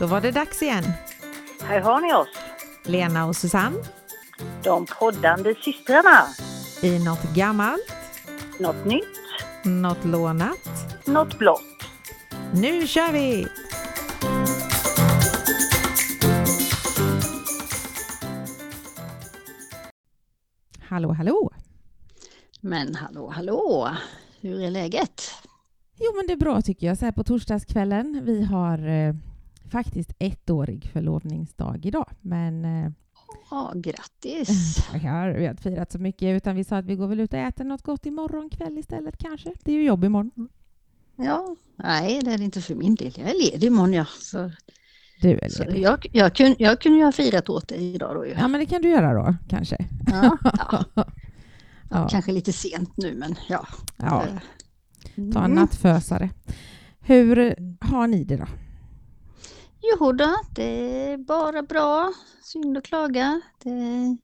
Då var det dags igen. Här har ni oss, Lena och Susanne de poddande systrarna. i något gammalt, Något nytt, något lånat. något blått. Nu kör vi! Hallå, hallå! Men hallå, hallå! Hur är läget? Jo, men det är bra tycker jag, så här på torsdagskvällen. Vi har eh, faktiskt ettårig förlovningsdag idag, men eh, Ja, grattis! ja, vi har inte firat så mycket, utan vi sa att vi går väl ut och äter något gott imorgon kväll istället kanske. Det är ju jobb imorgon. Ja, nej, det är det inte för min del. Jag är ledig imorgon, ja. Så, Du är så ledig. jag, jag, kunde, jag kunde ju ha firat åt dig idag då ju. Ja, men det kan du göra då, kanske. Ja, ja. Ja. Kanske lite sent nu, men ja. Ja, Eh, ta en mm. nattfösare. Hur har ni det då? Jo då, det är bara bra. Synd att klaga. Det är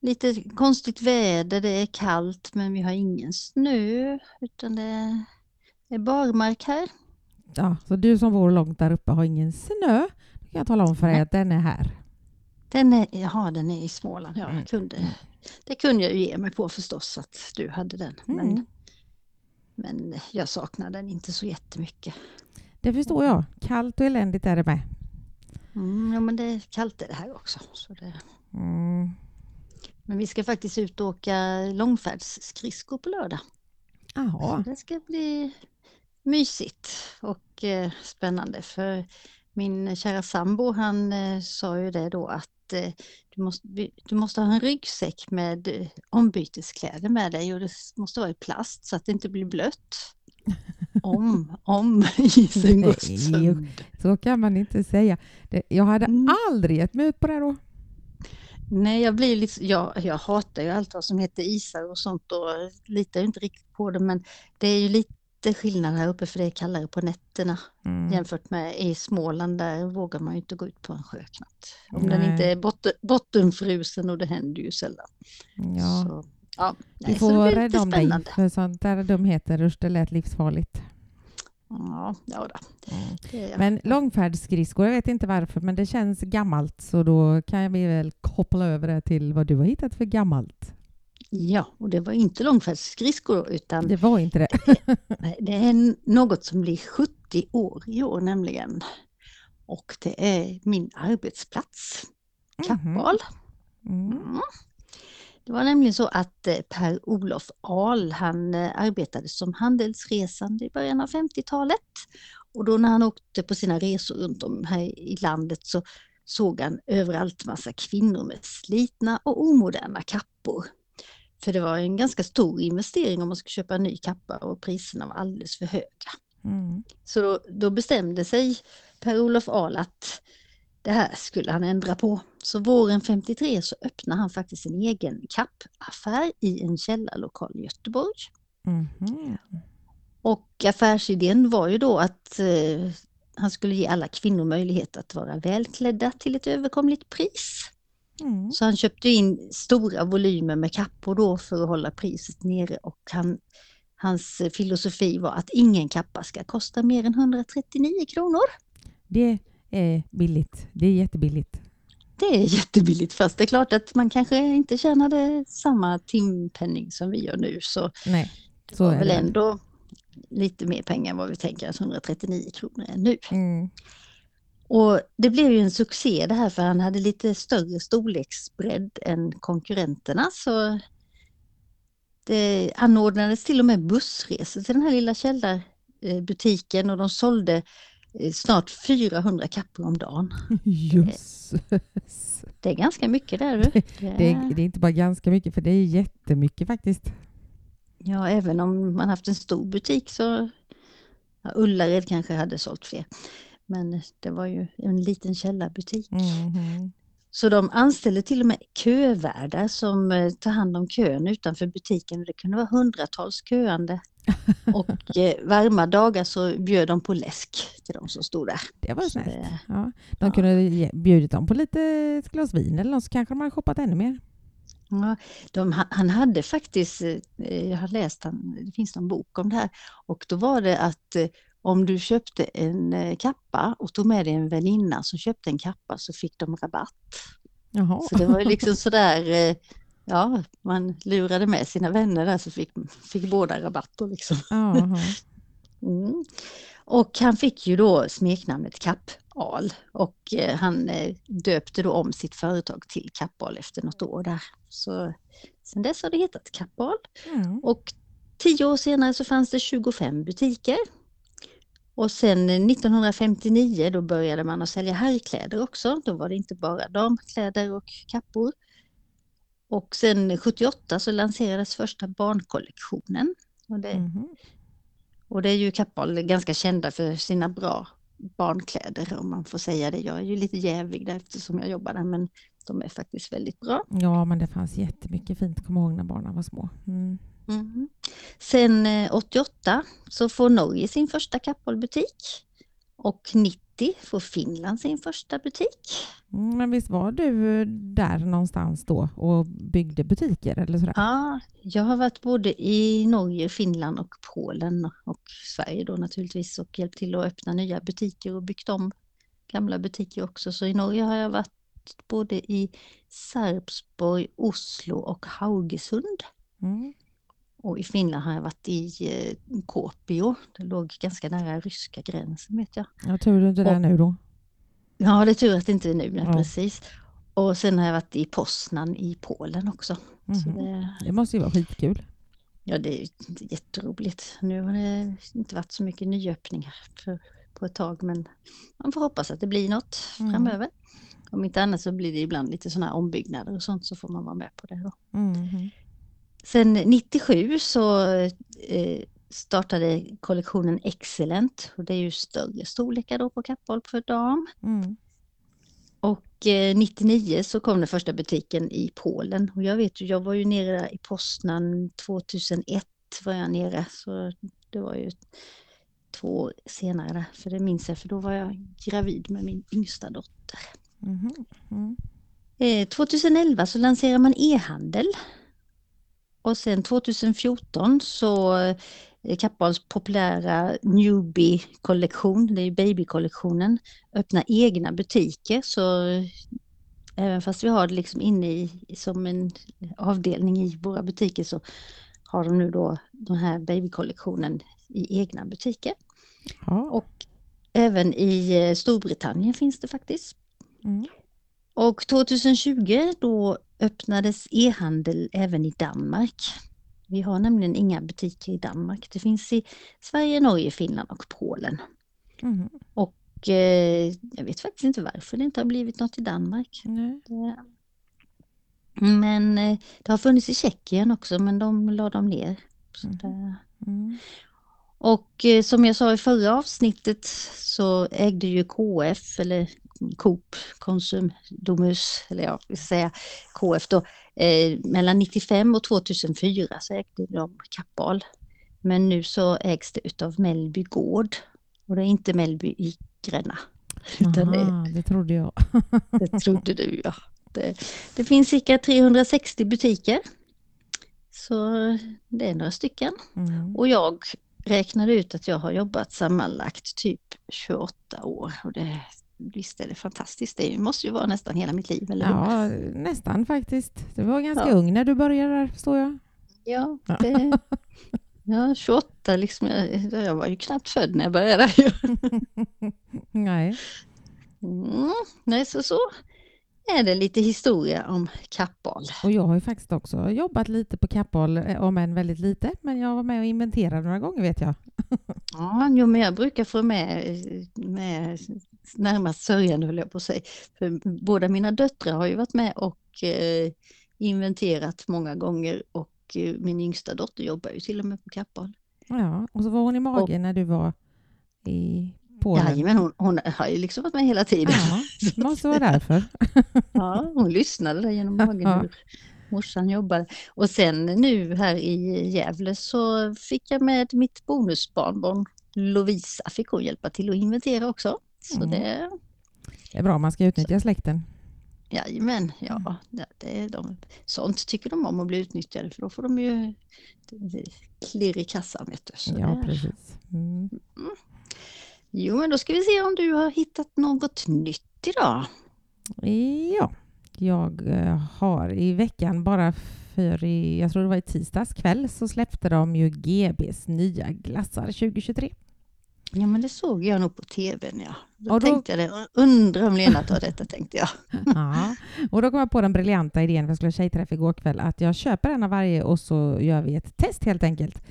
lite konstigt väder, det är kallt men vi har ingen snö utan det är barmark här. Ja, så du som bor långt där uppe har ingen snö. Då kan jag tala om för dig att den är här. Den är, jaha, den är i Småland. Ja, Mm. jag kunde, det kunde jag ju ge mig på förstås att du hade den. Men, Mm. men jag saknar den inte så jättemycket. Det förstår jag. Kallt och eländigt är det med. Mm, ja, men det är kallt är det här också. Så det, Mm. men vi ska faktiskt ut och åka långfärdsskridskor på lördag. Jaha. Det ska bli mysigt och eh, spännande för min kära sambo han eh, sa ju det då att eh, du, måste, du måste ha en ryggsäck med eh, ombyteskläder med dig och det måste vara i plast så att det inte blir blött. Om, om isen går sönder. Så kan man inte säga. Jag hade Mm. aldrig gett mig ut på det då. Nej, jag blir lite, jag, jag hatar ju allt vad som heter isar och sånt och litar inte riktigt på det men det är ju lite skillnad här uppe för det är kallare på nätterna. Mm. Jämfört med i Småland, där vågar man ju inte gå ut på en sjöknatt. Om den Nej. inte är botten, bottenfrusen och det händer ju sällan. Ja. Så, ja, nej, så får vara rädda lite om dig, för sånt där dumheter, usch, det lät livsfarligt. Ja, ja är, Men långfärdsskridskor, jag vet inte varför, men det känns gammalt, så då kan vi väl koppla över det till vad du har hittat för gammalt. ja, och det var inte långfärdsskridskor utan Det var inte det. det är något som blir 70 år i år nämligen. Och det är min arbetsplats, Kappal. Mm. Mm. Det var nämligen så att eh, Per-Olof Ahl, han eh, arbetade som handelsresande i början av 50-talet. Och då när han åkte på sina resor runt om här i landet så såg han överallt massa kvinnor med slitna och omoderna kappor. För det var en ganska stor investering om man skulle köpa en ny kappa och priserna var alldeles för höga. Mm. Så då, då bestämde sig Per-Olof Ahl att det här skulle han ändra på. Så våren 53 så öppnade han faktiskt en egen kappaffär i en källarlokal i Göteborg. Mhm. Och affärsidén var ju då att eh, han skulle ge alla kvinnor möjlighet att vara välklädda till ett överkomligt pris. Mm. Så han köpte in stora volymer med kappor då för att hålla priset nere och han, hans filosofi var att ingen kappa ska kosta mer än 139 kronor. Det är billigt. Det är jättebilligt. Det är jättebilligt fast det är klart att man kanske inte tjänade samma timpenning som vi gör nu så Nej, det så var är väl det. ändå lite mer pengar än vad vi tänker att 139 kronor är nu. Mm. Och det blev ju en succé det här för han hade lite större storleksbredd än konkurrenterna så det anordnades till och med bussresor till den här lilla källarbutiken och de sålde snart 400 kappor om dagen. Jösses. Det är ganska mycket där du. Det är, det är inte bara ganska mycket, för det är jättemycket faktiskt. Ja, även om man haft en stor butik så ja, Ullared kanske hade sålt fler. Men det var ju en liten källarbutik. Mhm. Så de anställde till och med kövärdar som eh, tar hand om kön utanför butiken. Det kunde vara hundratals köande. Och eh, varma dagar så bjöd de på läsk till de som stod där. Det var snällt. det- Ja. De kunde bjudit dem på lite ett glas vin eller något så kanske de hade shoppat ännu mer. Ja, de, ha- han hade faktiskt, eh, jag har läst, han, det finns någon bok om det här, och då var det att eh, om du köpte en eh, kappa och tog med dig en väninna som köpte en kappa så fick de rabatt. Jaha. Så det var liksom sådär, ja, man lurade med sina vänner där så fick, fick båda rabatter liksom. Mm. Och han fick ju då smeknamnet Kappal och eh, han eh, döpte då om sitt företag till Kappal efter något år där. Så sen dess har det hetat Kappal Mm. och tio år senare så fanns det 25 butiker. Och sen 1959 då började man att sälja herrkläder också. Då var det inte bara damkläder och kappor. Och sen 78 så lanserades första barnkollektionen. Och det, Mhm. och det är ju Kappahl ganska kända för sina bra barnkläder om man får säga det. Jag är ju lite jävig där eftersom jag jobbar där men de är faktiskt väldigt bra. Ja, men det fanns jättemycket fint. Kommer ihåg när barnen var små. Mm. Mhm. Sen eh, 88 så får Norge sin första Kappahl-butik och 90 får Finland sin första butik. Mm, Men visst var du eh, där någonstans då och byggde butiker eller sådär? Ja, jag har varit både i Norge, Finland och Polen och Sverige då naturligtvis och hjälpt till att öppna nya butiker och byggt om gamla butiker också. Så i Norge har jag varit både i Sarpsborg, Oslo och Haugesund. Mm. Och i Finland har jag varit i eh, Kuopio. Det låg ganska nära ryska gränsen vet jag. Jag tur du inte är där Och- nu då. Ja, det är tur att det inte är nu, Ja. precis. Och sen har jag varit i Poznan i Polen också. Så Mhm. det, Det måste ju vara skitkul. ja, det är jätteroligt. Nu har det inte varit så mycket nyöppningar för, på ett tag, men man får hoppas att det blir något Mm. framöver. Om inte annat så blir det ibland lite sådana här ombyggnader och sånt så får man vara med på det. Då. Mhm. Sen 97 så eh, startade kollektionen Excellent och det är ju större storlekar då på Kappahl för dam. Mm. Och eh, 99 så kom den första butiken i Polen och jag vet ju, jag var ju nere i Poznan 2001 var jag nere så det var ju två år senare för det minns jag för då var jag gravid med min yngsta dotter. Mm. Eh, 2011 så lanserar man e-handel. Och sen 2014 så eh, Kappahls populära Newbie-kollektion, det är babykollektionen, öppnar egna butiker. Så eh, även fast vi har det liksom inne i, som en avdelning i våra butiker så har de nu då den här babykollektionen i egna butiker. Ja. Och även i eh, Storbritannien finns det faktiskt. Mm. Och 2020 då öppnades e-handel även i Danmark. Vi har nämligen inga butiker i Danmark. Det finns i Sverige, Norge, Finland och Polen. Mhm. Och eh, jag vet faktiskt inte varför det inte har blivit något i Danmark. Det... Men eh, det har funnits i Tjeckien också men de la de ner. Mhm. det... Mm. Och eh, som jag sa i förra avsnittet så ägde ju KF eller Coop Konsum Domus, eller ja, vi ska säga KF då, eh, mellan 95 och 2004 så ägde de Kappahl. Men nu så ägs det utav Mellby Gård och det är inte Mellby i Gränna. Utan det, Aha, det trodde jag. det trodde du ja. Det, det finns cirka 360 butiker. Så det är några stycken. Mm. Och jag räknade ut att jag har jobbat sammanlagt typ 28 år. Och det, visst är det fantastiskt, det måste ju vara nästan hela mitt liv, eller hur? Ja, nästan faktiskt. Du var ganska Ja. ung när du började där, förstår jag. Ja, det, ja 28 liksom, jag, jag var ju knappt född när jag började. Nej. Mm, nej, så så är det lite historia om Kappahl. Och jag har ju faktiskt också jobbat lite på Kappahl, eh, om än väldigt lite, men jag var med och inventerade några gånger vet jag. Ja, jo, men jag brukar få med, med närmast sörjande höll jag på att säga. För båda mina döttrar har ju varit med och eh, inventerat många gånger och eh, min yngsta dotter jobbar ju till och med på Kappahl. Ja, och så var hon i magen när du var i Polen. men hon, hon har ju liksom varit med hela tiden. Ja, det måste vara därför. Ja, hon lyssnade där genom magen Ja. hur morsan jobbade. Och sen nu här i Gävle så fick jag med mitt bonusbarnbarn Lovisa fick hon hjälpa till att inventera också. Så Mm. det, Det är bra, man ska utnyttja släkten. jajamän, ja, Mm. det, är de, sånt tycker de om att bli utnyttjade för då får de ju klirr i kassan. Vet du. Ja, precis. Mm. Jo, men då ska vi se om du har hittat något nytt idag. Ja, jag eh, har i veckan bara för i, jag tror det var i tisdags kväll, så släppte de ju GBs nya glassar 2023. Ja, men det såg jag nog på tvn, ja. Då, Och då- tänkte jag det. Undrar om Lena tar detta, tänkte jag. Ja. Och då kom jag på den briljanta idén, för jag skulle ha tjejträff igår kväll, att jag köper en av varje och så gör vi ett test helt enkelt.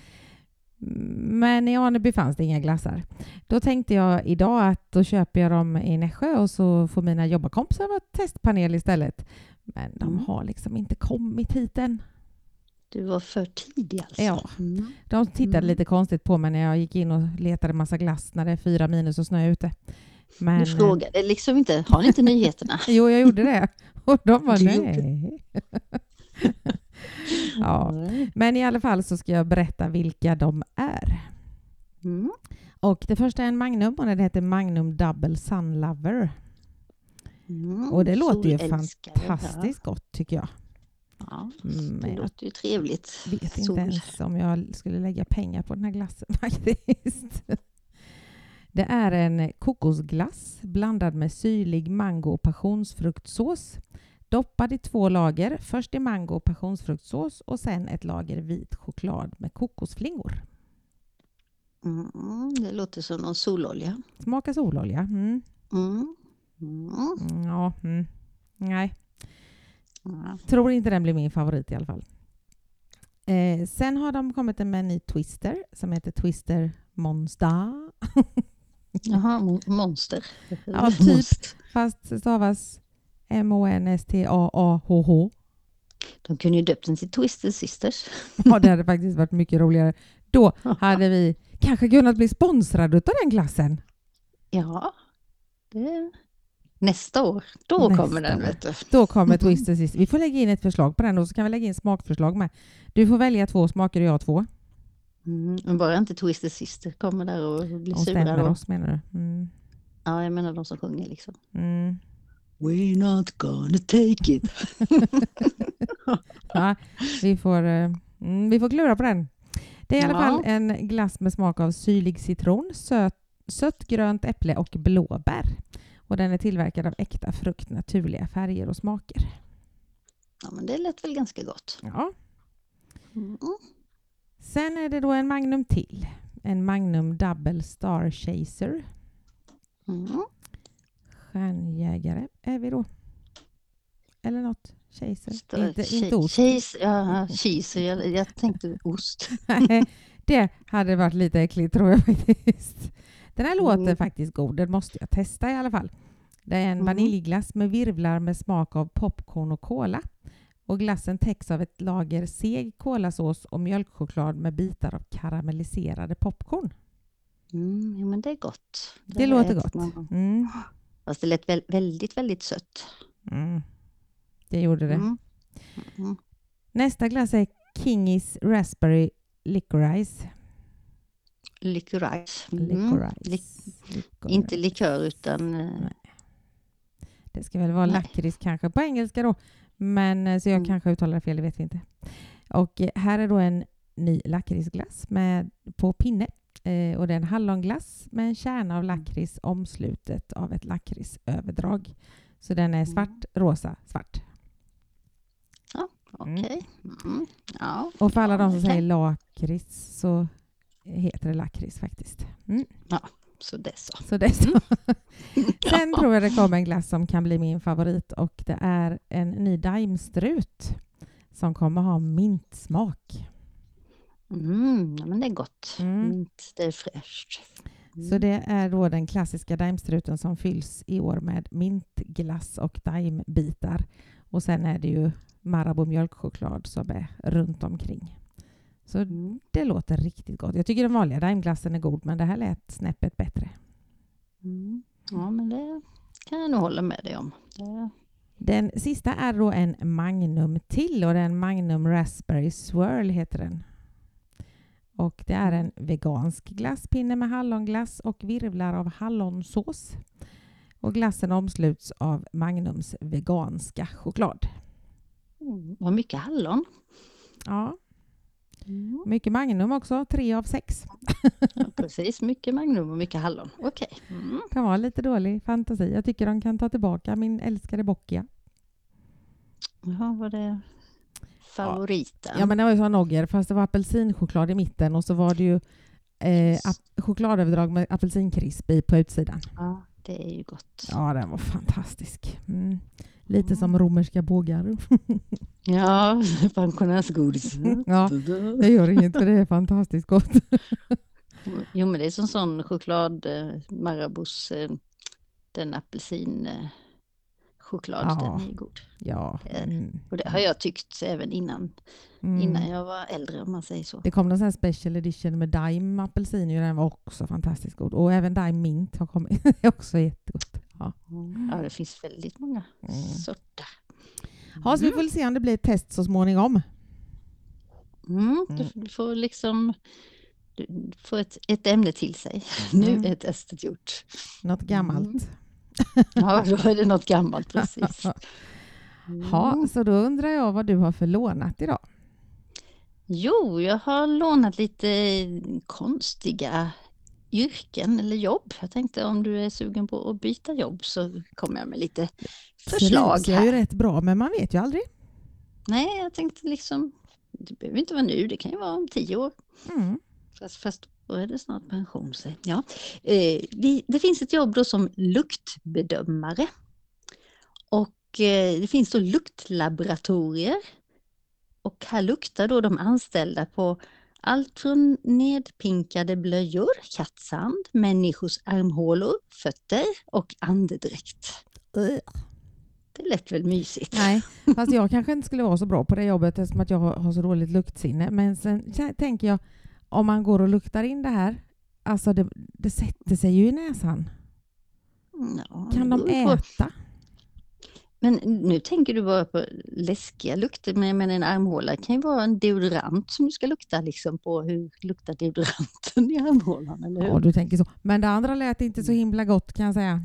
Men i Aneby fanns det inga glassar. Då tänkte jag idag att då köper jag dem i Nässjö och så får mina jobbarkompisar vara testpanel istället. Men de Mm. har liksom inte kommit hit än. Du var för tidig alltså. Ja. Mm. De tittade Mm. lite konstigt på mig när jag gick in och letade massa glass när det är fyra minus och snö ute. Men, Du frågade liksom inte, har ni inte nyheterna? Jo, jag gjorde det. Och de var nej. ja. Men i alla fall så ska jag berätta vilka de är. Mm. Och det första är en Magnum och den heter Magnum Double Sun Lover. Mm. Och det låter ju fantastiskt gott tycker jag. Ja, Mm, det jag låter ju trevligt. vet inte Sol. ens om jag skulle lägga pengar på den här glassen faktiskt. Det är en kokosglass blandad med syrlig mango och passionsfruktsås. Doppad i två lager, först i mango och passionsfruktsås och sen ett lager vit choklad med kokosflingor. Mm, det låter som någon sololja. Smakar sololja. Mm. Mm. Mm. Mm, Ja. Nej, Ja. tror inte den blir min favorit i alla fall. Eh, sen har de kommit med en ny Twister som heter Twister Monster. Jaha, mo- monster. Ja, typ. Monster. Fast stavas M-O-N-S-T-A-A-H-H. De kunde ju döpt den till Twister Sisters. Ja, det hade faktiskt varit mycket roligare. Då hade vi kanske kunnat bli sponsrade av den klassen. Ja, det... nästa år. Då Nästa kommer den, vet du. Då kommer Twister sist. Vi får lägga in ett förslag på den och så kan vi lägga in smakförslag med. Du får välja två smaker och jag två. Mm, men bara inte Twister Sister kommer där och blir Och sura stämmer då. oss menar du? Mm. Ja, jag menar de som sjunger liksom. Mm. We're not gonna take it. Ja, vi, får, eh, mm, vi får klura på den. Det är i alla Ja. fall en glass med smak av syrlig citron, söt, sött grönt äpple och blåbär. Och den är tillverkad av äkta frukt, naturliga färger och smaker. Ja, men det lät väl ganska gott. Ja. Mm. Sen är det då en Magnum till. En Magnum Double Star Chaser. Mm. Stjärnjägare är vi då. Eller något. Chaser. Stör- inte, che- inte ost. Cheese, ja, cheese. Jag, jag tänkte ost. Nej, det hade varit lite äckligt tror jag faktiskt. Den här låter Mm. faktiskt god. Den måste jag testa i alla fall. Det är en Mm. vaniljglass med virvlar med smak av popcorn och kola. Och glassen täcks av ett lager seg kolasås och mjölkchoklad med bitar av karamelliserade popcorn. Mm, ja, men det är gott. Det, har låter gott. Mm. Fast det lät väl, väldigt, väldigt sött. Mm. Det gjorde det. Mm. Mm. Nästa glass är Kingis Raspberry Licorice. Licorice. Mm. Licorice. Inte likör utan... eh, Nej. Det ska väl vara lakrits kanske på engelska då. Men eh, så jag Mm. kanske uttalar det fel, det vet vi inte. Och eh, här är då en ny lakritsglass med, på pinne. Eh, och det är en hallonglass med en kärna av Mm. lakrits omslutet av ett lakritsöverdrag. Så den är Mm. svart, rosa, svart. Okej. Mm. Ja. Och för alla de som säger lakrits så heter det lakrits faktiskt. Mm. Så det så. Så det så. Sen. Ja. tror jag det kommer en glass som kan bli min favorit och det är en ny daimstrut som kommer ha mintsmak. Mm, ja, men det är gott. Mm. Mint, det är fräscht. Mm. Så det är då den klassiska daimstruten som fylls i år med mintglass och daimbitar. Och sen är det ju Marabou mjölkchoklad som är runt omkring. Så det låter riktigt gott. Jag tycker den vanliga daimglassen är god men det här lät snäppet bättre. Mm. Ja, men det kan jag nog hålla med dig om. Det, Den sista är då en Magnum till och det är en Magnum Raspberry Swirl heter den. Och det är en vegansk glasspinne med hallonglass och virvlar av hallonsås. Och glassen omsluts av Magnums veganska choklad. mm. Vad mycket hallon. Ja, Mm. Mycket Magnum också, tre av sex. Ja, precis, mycket Magnum och mycket hallon. Okej. Mm. Kan vara lite dålig fantasi. Jag tycker de kan ta tillbaka min älskade Bocchia. Jaha, var det favoriten? Ja, men det var ju som Nogger, fast det var apelsinchoklad i mitten och så var det ju eh, chokladöverdrag med apelsinkrisp i på utsidan. Ja, det är ju gott. Ja, den var fantastisk. Mm. Lite Mm. som romerska bågar. Ja, pensionärsgodis. Ja, det gör inget för det är fantastiskt gott. Jo, men det är som sån choklad, eh, Marabous, eh, den apelsin eh, choklad, Ja. den är god. Ja. Mm. Och det har jag tyckt även innan, Mm. innan jag var äldre om man säger så. Det kom någon sån special edition med Daim apelsin och den var också fantastiskt god. Och även Daim mint har kommit. Det är också jättegott. Ja. Ja, det finns väldigt många Mm. sorter. Ja, så vi får väl se om det blir ett test så småningom. Mm, Mm. du får liksom du får ett, ett ämne till sig. Nu Mm. är testet gjort. Något gammalt. Ja, då är det något gammalt precis. Ja, Mm. så då undrar jag vad du har för lånat idag. Jo, jag har lånat lite konstiga yrken eller jobb. Jag tänkte om du är sugen på att byta jobb så kommer jag med lite förslag Trivs jag ju rätt bra, men man vet ju aldrig. Nej, jag tänkte liksom, det behöver inte vara nu, det kan ju vara om tio år. Mm. Fast, fast då är det snart pension. Så. Ja. Eh, vi, det finns ett jobb då som luktbedömare. Och eh, det finns då luktlaboratorier. Och här luktar då de anställda på allt från nedpinkade blöjor, kattsand, människors armhålor, fötter och andedräkt. Det lät väl mysigt? Nej, fast jag kanske inte skulle vara så bra på det jobbet eftersom att jag har, så dåligt luktsinne. Men sen tänker jag, om man går och luktar in det här, alltså det, det sätter sig ju i näsan. Ja, Kan de äta? Men nu tänker du bara på läskiga lukter, men, men en armhåla kan ju vara en deodorant som du ska lukta liksom på. Hur luktar deodoranten i armhålan? Eller hur? Ja, du tänker så. Men det andra lät inte så himla gott kan jag säga.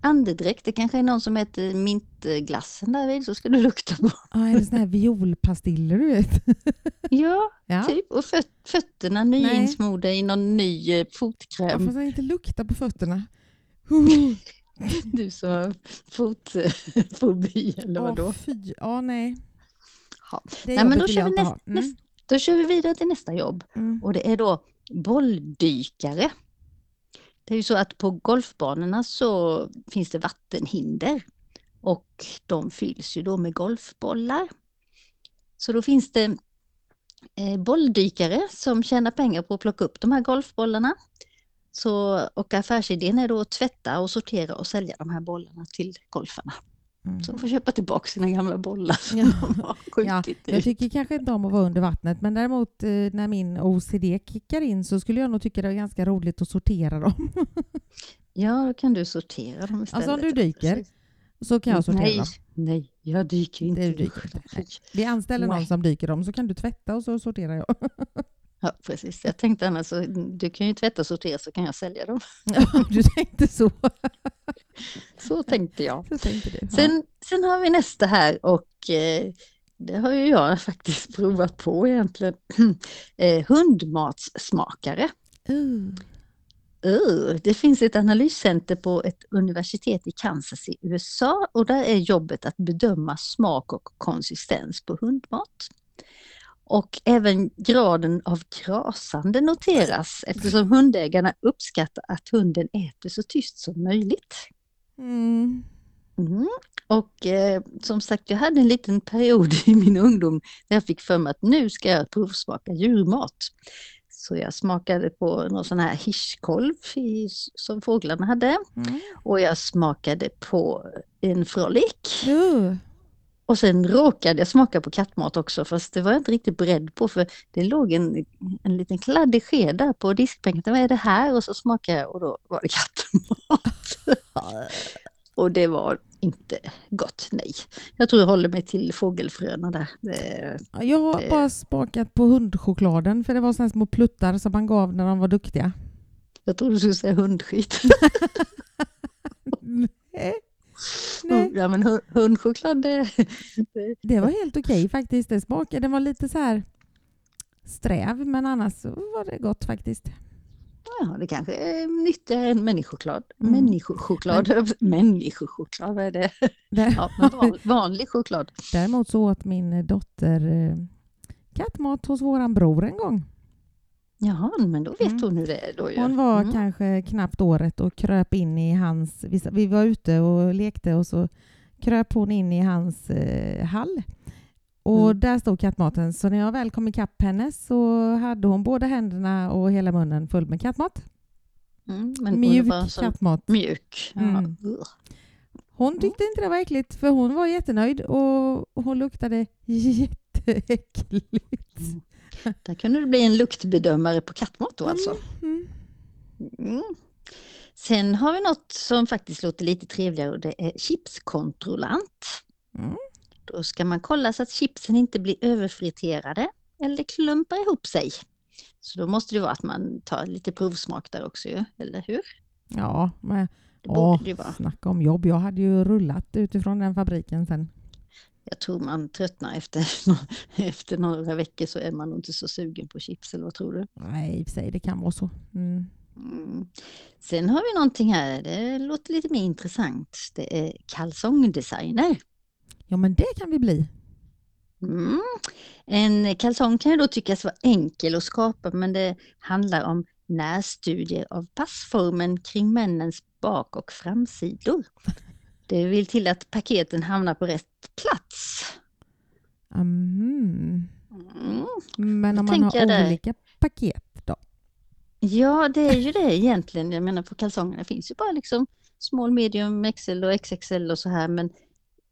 Andedräkt, det kanske är någon som äter mintglassen där vid, så ska du lukta på. Ja, är det såna här violpastiller du vet? Ja, Ja. typ. Och föt fötterna nyinsmorda i någon ny eh, Jag fotkräm. får inte lukta på fötterna. Du som har fotfobi eller Åh, vadå? fy. Ja, nej. Ja. Det Nej, men då kör vi inte näst- ha. Mm. Då kör vi vidare till nästa jobb. Mm. Och det är då bolldykare. Det är ju så att på golfbanorna så finns det vattenhinder och de fylls ju då med golfbollar. Så då finns det eh, bolldykare som tjänar pengar på att plocka upp de här golfbollarna. Så, och affärsidén är då att tvätta och sortera och sälja de här bollarna till golfarna. Mm. Så de får köpa tillbaka sina gamla bollar som Ja. de har skjutit Jag ut. tycker kanske inte om att vara under vattnet, men däremot eh, när min OCD kickar in så skulle jag nog tycka det är ganska roligt att sortera dem. Ja, då kan du sortera dem istället. Alltså om du Ja, dyker precis. så kan jag sortera nej, dem. nej, jag dyker inte. Det du dyker inte. Vi anställer någon Nej. som dyker dem så kan du tvätta och så sorterar jag. Ja, precis. Jag tänkte annars, du kan ju tvätta och sortera så kan jag sälja dem. du tänkte så. Så tänkte jag. så tänkte du. Ja. Sen, sen har vi nästa här och eh, det har ju jag faktiskt provat på egentligen. eh, hundmatssmakare. Uh. Uh, det finns ett analyscenter på ett universitet i Kansas i USA och där är jobbet att bedöma smak och konsistens på hundmat. Och även graden av krasande noteras eftersom hundägarna uppskattar att hunden äter så tyst som möjligt. Mm. Mm. Och eh, som sagt, jag hade en liten period i min ungdom där jag fick för mig att nu ska jag provsmaka djurmat. Så jag smakade på någon sån här hirschkolv i, som fåglarna hade Mm. och jag smakade på en frolic. Uh. Och sen råkade jag smaka på kattmat också fast det var jag inte riktigt beredd på för det låg en, en liten kladdig sked där på diskbänken. Vad är det här? Och så smakade jag och då var det kattmat. och det var inte gott, nej. Jag tror jag håller mig till fågelfröna där. Det, Jag har Det- bara smakat på hundchokladen för det var här små pluttar som man gav när de var duktiga. jag tror du skulle säga hundskit. Nej. Ja men hu- hundchoklad det, det var helt okej faktiskt. Det smakade, den var lite så här sträv, men annars var det gott faktiskt. Ja, det kanske är nyttigare än människochoklad. Mm. Människochoklad, människochoklad, vad är det? Där, Ja, van, vanlig choklad. Däremot så åt min dotter eh, kattmat hos våran bror en gång. Jaha, men då vet Mm. hon hur det är då ju. Hon var Mm. kanske knappt året och kröp in i hans... Vi, var ute och lekte och så kröp hon in i hans eh, hall. Och Mm. där stod kattmaten. Så när jag väl kom ikapp henne så hade hon båda händerna och hela munnen full med kattmat. Mm, Mjuk kattmat. mjuk. Ja. Mm. ugh. Hon tyckte inte det var äckligt för hon var jättenöjd och hon luktade jätteäckligt. Där kunde det bli en luktbedömare på kattmat då alltså. Mm. Mm. Sen har vi något som faktiskt låter lite trevligare och det är chipskontrollant. Mm. Då ska man kolla så att chipsen inte blir överfriterade eller klumpar ihop sig. Så då måste det vara att man tar lite provsmak där också eller hur? Ja, men Det borde åh, det vara. snacka om jobb. Jag hade ju rullat utifrån den fabriken sen. Jag tror man tröttnar efter, efter några veckor så är man nog inte så sugen på chips, eller vad tror du? Nej, i och för sig, det kan vara så. Mm. Mm. Sen har vi någonting här, det låter lite mer intressant. Det är kalsongdesigner. Ja, men det kan vi bli. Mm. En kalsong kan ju då tyckas vara enkel att skapa men det handlar om närstudier av passformen kring männens bak och framsidor. Det vill till att paketen hamnar på rätt plats. Mhm. Mm. Men om man har där- olika paket då? Ja, det är ju det egentligen. Jag menar på kalsongerna finns ju bara liksom small, medium, XL och XXL och så här men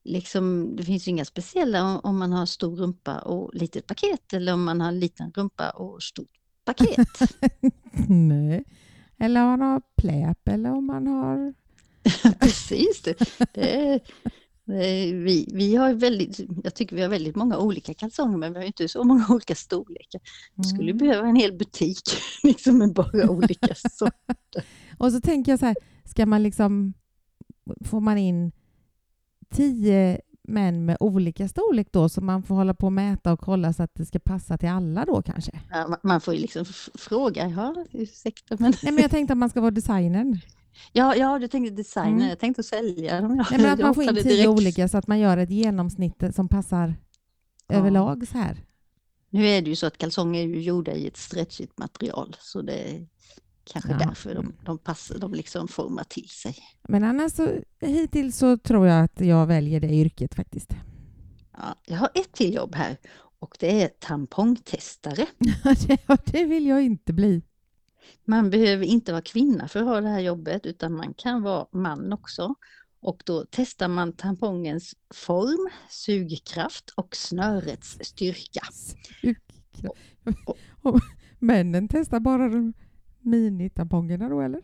liksom det finns ju inga speciella om, om man har stor rumpa och litet paket eller om man har liten rumpa och stort paket. Nej. Eller om man har pläp eller om man har... Precis, det, det, vi, vi har väldigt, jag tycker vi har väldigt många olika kalsonger men vi har inte så många olika storlekar. Vi skulle Mm. behöva en hel butik liksom med bara olika så. Och så tänker jag så här, ska man liksom... Får man in tio män med olika storlek då så man får hålla på och mäta och kolla så att det ska passa till alla då kanske? Ja, ma- man får ju liksom fråga, ja ursäkta men Nej, men jag tänkte att man ska vara designern. Ja, ja, du tänkte designer, Mm. jag tänkte sälja dem. Ja. Men att man får in tio direkt. olika så att man gör ett genomsnitt som passar Ja. överlag så här. Nu är det ju så att kalsonger är ju gjorda i ett stretchigt material så det är kanske Ja. därför de, de passar, de liksom formar till sig. Men annars så hittills så tror jag att jag väljer det yrket faktiskt. Ja, jag har ett till jobb här och det är tampongtestare. Det vill jag inte bli. Man behöver inte vara kvinna för att ha det här jobbet utan man kan vara man också. Och då testar man tampongens form, sugkraft och snörets styrka. Sugkraft. Och Männen testar bara de minitampongerna då eller?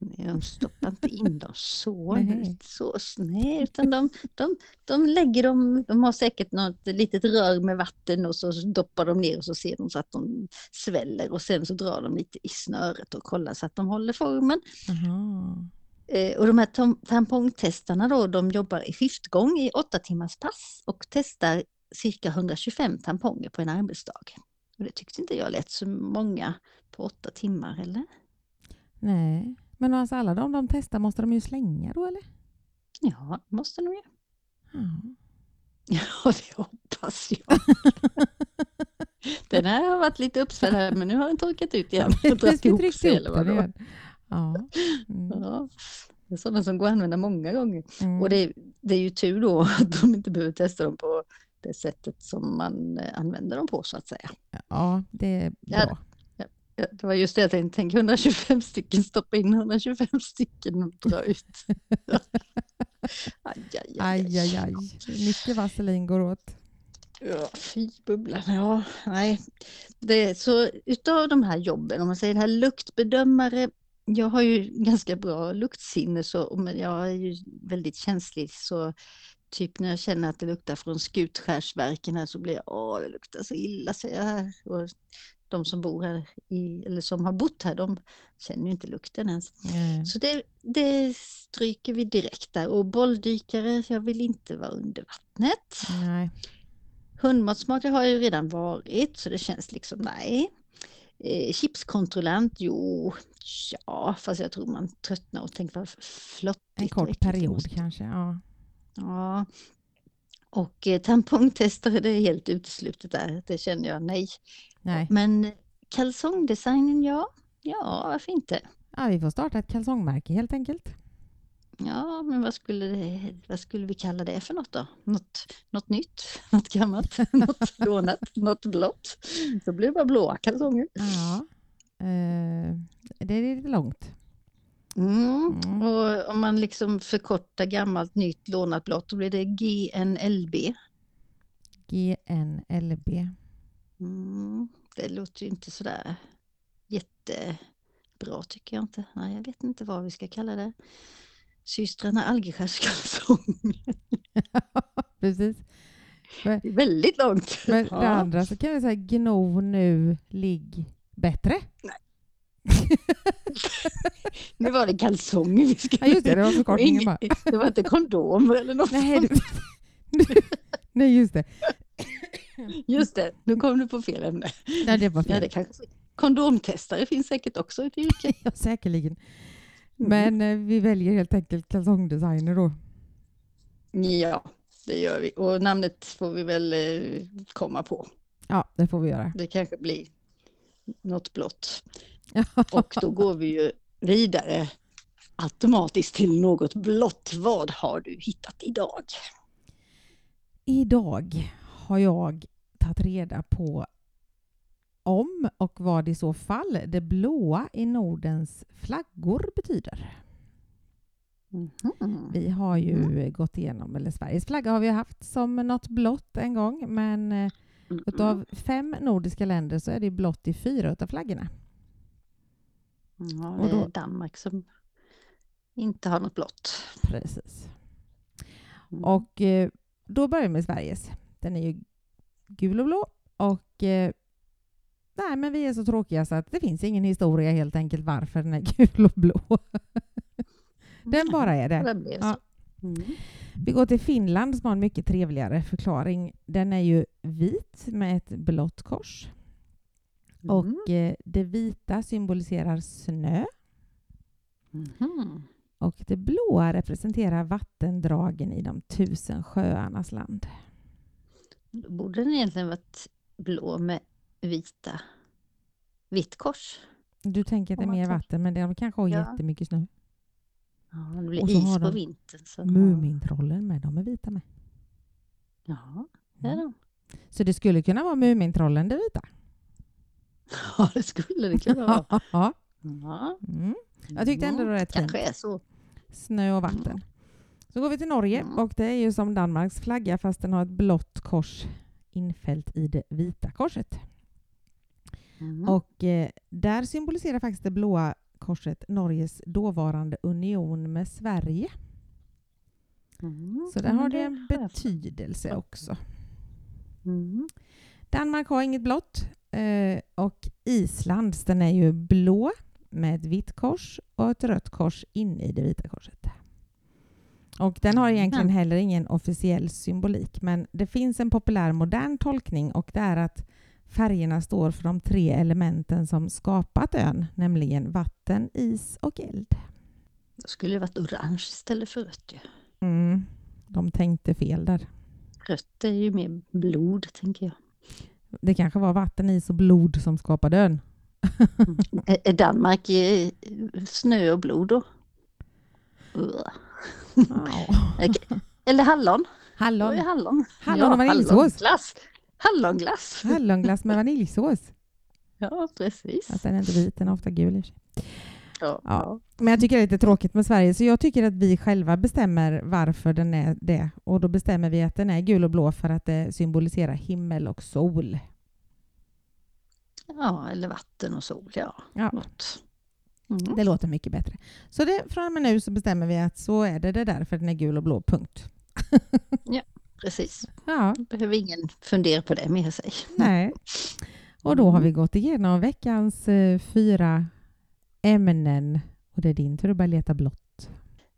De stoppar inte in dem så. Så nej, utan de, de, de lägger dem, de har säkert något litet rör med vatten och så doppar de ner och så ser de så att de sväller och sen så drar de lite i snöret och kollar så att de håller formen. Eh, och de här tam- tampongtestarna då, de jobbar i skiftgång i åtta timmars pass och testar cirka 125 tamponger på en arbetsdag. Och det tyckte inte jag lät så många på åtta timmar, eller? Nej, men alltså alla de de testar måste de ju slänga då eller? Ja, måste de ju. Ja. Ja, det hoppas jag. Den här har varit lite uppsvälld här, men nu har den torkat ut igen. Precis, vi tryckte ihop eller den igen. Ja. Mm. Ja, det är sådana som går att använda många gånger. Mm. Och det, det är ju tur då att de inte behöver testa dem på det sättet som man eh, använder dem på så att säga. Ja, det är bra. Det var just det jag tänkte, tänk 125 stycken, stoppa in 125 stycken och dra ut. aj, aj, aj, Aj, aj, aj. Mycket vaselin går åt. Ja, fy bubblan, ja, nej. Det, så utav de här jobben, om man säger det här luktbedömare, jag har ju ganska bra luktsinne så, men jag är ju väldigt känslig så typ när jag känner att det luktar från Skutskärsverken här så blir jag, åh det luktar så illa säger jag här. Och de som bor här, i, eller som har bott här, de känner ju inte lukten ens. Nej. Så det, det stryker vi direkt där. Och bolldykare, jag vill inte vara under vattnet. Nej. Hundmatsmakare har jag ju redan varit så det känns liksom nej. Eh, chipskontrollant, jo, ja, fast jag tror man tröttnar och tänker vad flottigt. En kort period kanske. Ja. Ja. Och eh, tampongtestare, det är helt uteslutet där, det känner jag nej. Nej. Men kalsongdesignen, ja, ja, varför inte? Ja, vi får starta ett kalsongmärke helt enkelt. Ja, men vad skulle, det, vad skulle vi kalla det för något då? Något, något nytt, något gammalt, något lånat, något blått. Så blir det bara blåa kalsonger. Ja. Eh, det är lite långt. Mm. Mm. Och om man liksom förkortar gammalt, nytt, lånat, blått, då blir det GNLB. GNLB. Mm. Det låter ju inte sådär jättebra tycker jag inte. Nej, jag vet inte vad vi ska kalla det. Systrarna Algeskärs kalsonger. Precis. Det är väldigt långt. Men Ja. det andra så kan vi säga gno nu, ligg bättre. Nu var det kalsonger vi skulle... Ja, just det, det var förkortningen bara. Det var inte kondomer eller något Nej, du, nej, just det. Just det, nu kom du på fel ämne. Nej, det var Ja, fel. det kanske... Kondomtestare finns säkert också ett yrke. Ja, säkerligen. Mm. Men eh, vi väljer helt enkelt kalsongdesigner då. Ja, det gör vi. Och namnet får vi väl eh, komma på. Ja, det får vi göra. Det kanske blir något blått. Ja. Och då går vi ju vidare automatiskt till något blått. Vad har du hittat idag? Idag har jag tagit reda på om och vad i så fall det blåa i Nordens flaggor betyder. Mhm. Vi har ju gått igenom, eller Sveriges flagga har vi haft som något blått en gång, men Mhm. utav fem nordiska länder så är det blått i fyra utav flaggorna. Ja, Och det då- är Danmark som inte har något blått. Precis. Mm. Och eh, då börjar vi med Sveriges. Den är ju gul och blå. Och eh, nej, men vi är så tråkiga så att det finns ingen historia helt enkelt varför den är gul och blå. Den bara är det. Ja. Mm. Vi går till Finland som har en mycket trevligare förklaring. Den är ju vit med ett blått kors. Mm. Och eh, det vita symboliserar snö. Mhm. Och det blåa representerar vattendragen i de tusen sjöarnas land. Då borde den egentligen varit blå med vita vitt kors. Du tänker att det är mer tänker- vatten, men de kanske har Ja. jättemycket snö. Ja, det blir is på de vintern. Så. Mumintrollen med, de är vita med. Ja, det är Mm. de. Så det skulle kunna vara Mumintrollen det vita? Ja, det skulle det kunna vara. Ja. Ja. Mm. Jag tyckte ändå det var rätt Kanske fint. är så. Snö och vatten. Så går vi till Norge Mm. och det är ju som Danmarks flagga fast den har ett blått kors infällt i det vita korset. Mm. Och eh, där symboliserar faktiskt det blåa korset Norges dåvarande union med Sverige. Mm. Så där har det en betydelse också. Mm. Danmark har inget blått eh, och Islands den är ju blå med ett vitt kors och ett rött kors inne i det vita korset. Och den har egentligen heller ingen officiell symbolik men det finns en populär modern tolkning och det är att färgerna står för de tre elementen som skapat ön, nämligen vatten, is och eld. Då skulle det varit orange istället för rött. Ju. Mm, de tänkte fel där. Rött är ju mer blod, tänker jag. Det kanske var vatten, is och blod som skapade ön. Är är Danmark snö och blod då? Ugh. Eller hallon? Hallon. är hallon? Hallon och vaniljsås. Hallonglass. Hallonglass. Hallonglass med vaniljsås. Ja, precis. Fast den är inte vit, den är ofta gul. Ja, Ja. Men jag tycker det är lite tråkigt med Sverige, så jag tycker att vi själva bestämmer varför den är det. Och då bestämmer vi att den är gul och blå för att det symboliserar himmel och sol. ja, eller vatten och sol. Ja, Ja, något. Mm. det låter mycket bättre. Så det, från och med nu så bestämmer vi att så är det, det är därför den är gul och blå, punkt. Precis. Ja, Behöver ingen fundera på det med sig. nej. Och då har vi gått igenom veckans eh, fyra ämnen. Och det är din tur att börja leta blått.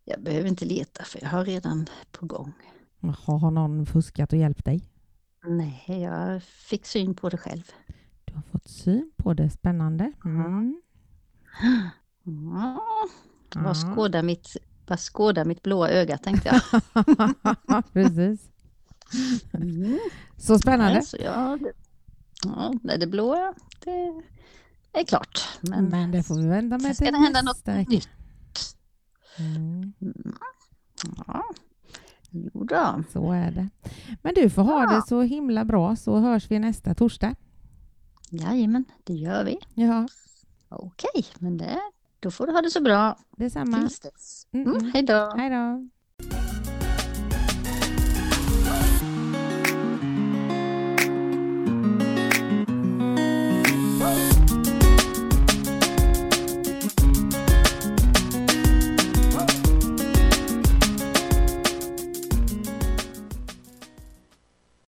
Jag behöver inte leta för jag har redan på gång. Jaha, har någon fuskat och hjälpt dig? Nej, jag fick syn på det själv. Du har fått syn på det. Spännande. Mm. Ja. vad skådar mitt, vad skådar mitt blåa öga tänkte jag. Precis. Mm. Så spännande. Alltså, ja, det, ja, det blåa, det är klart. Men, Men det får vi vänta med sen ska till det hända något vecka. nytt. Mm, Mm. Ja, jo då. så är det. Men du får ha Ja. det så himla bra så hörs vi nästa torsdag. Jajamän, det gör vi. Ja, Okej, men det, då får du ha det så bra detsamma. tills dess. Mm, Mm, mm. hej då. Hej då.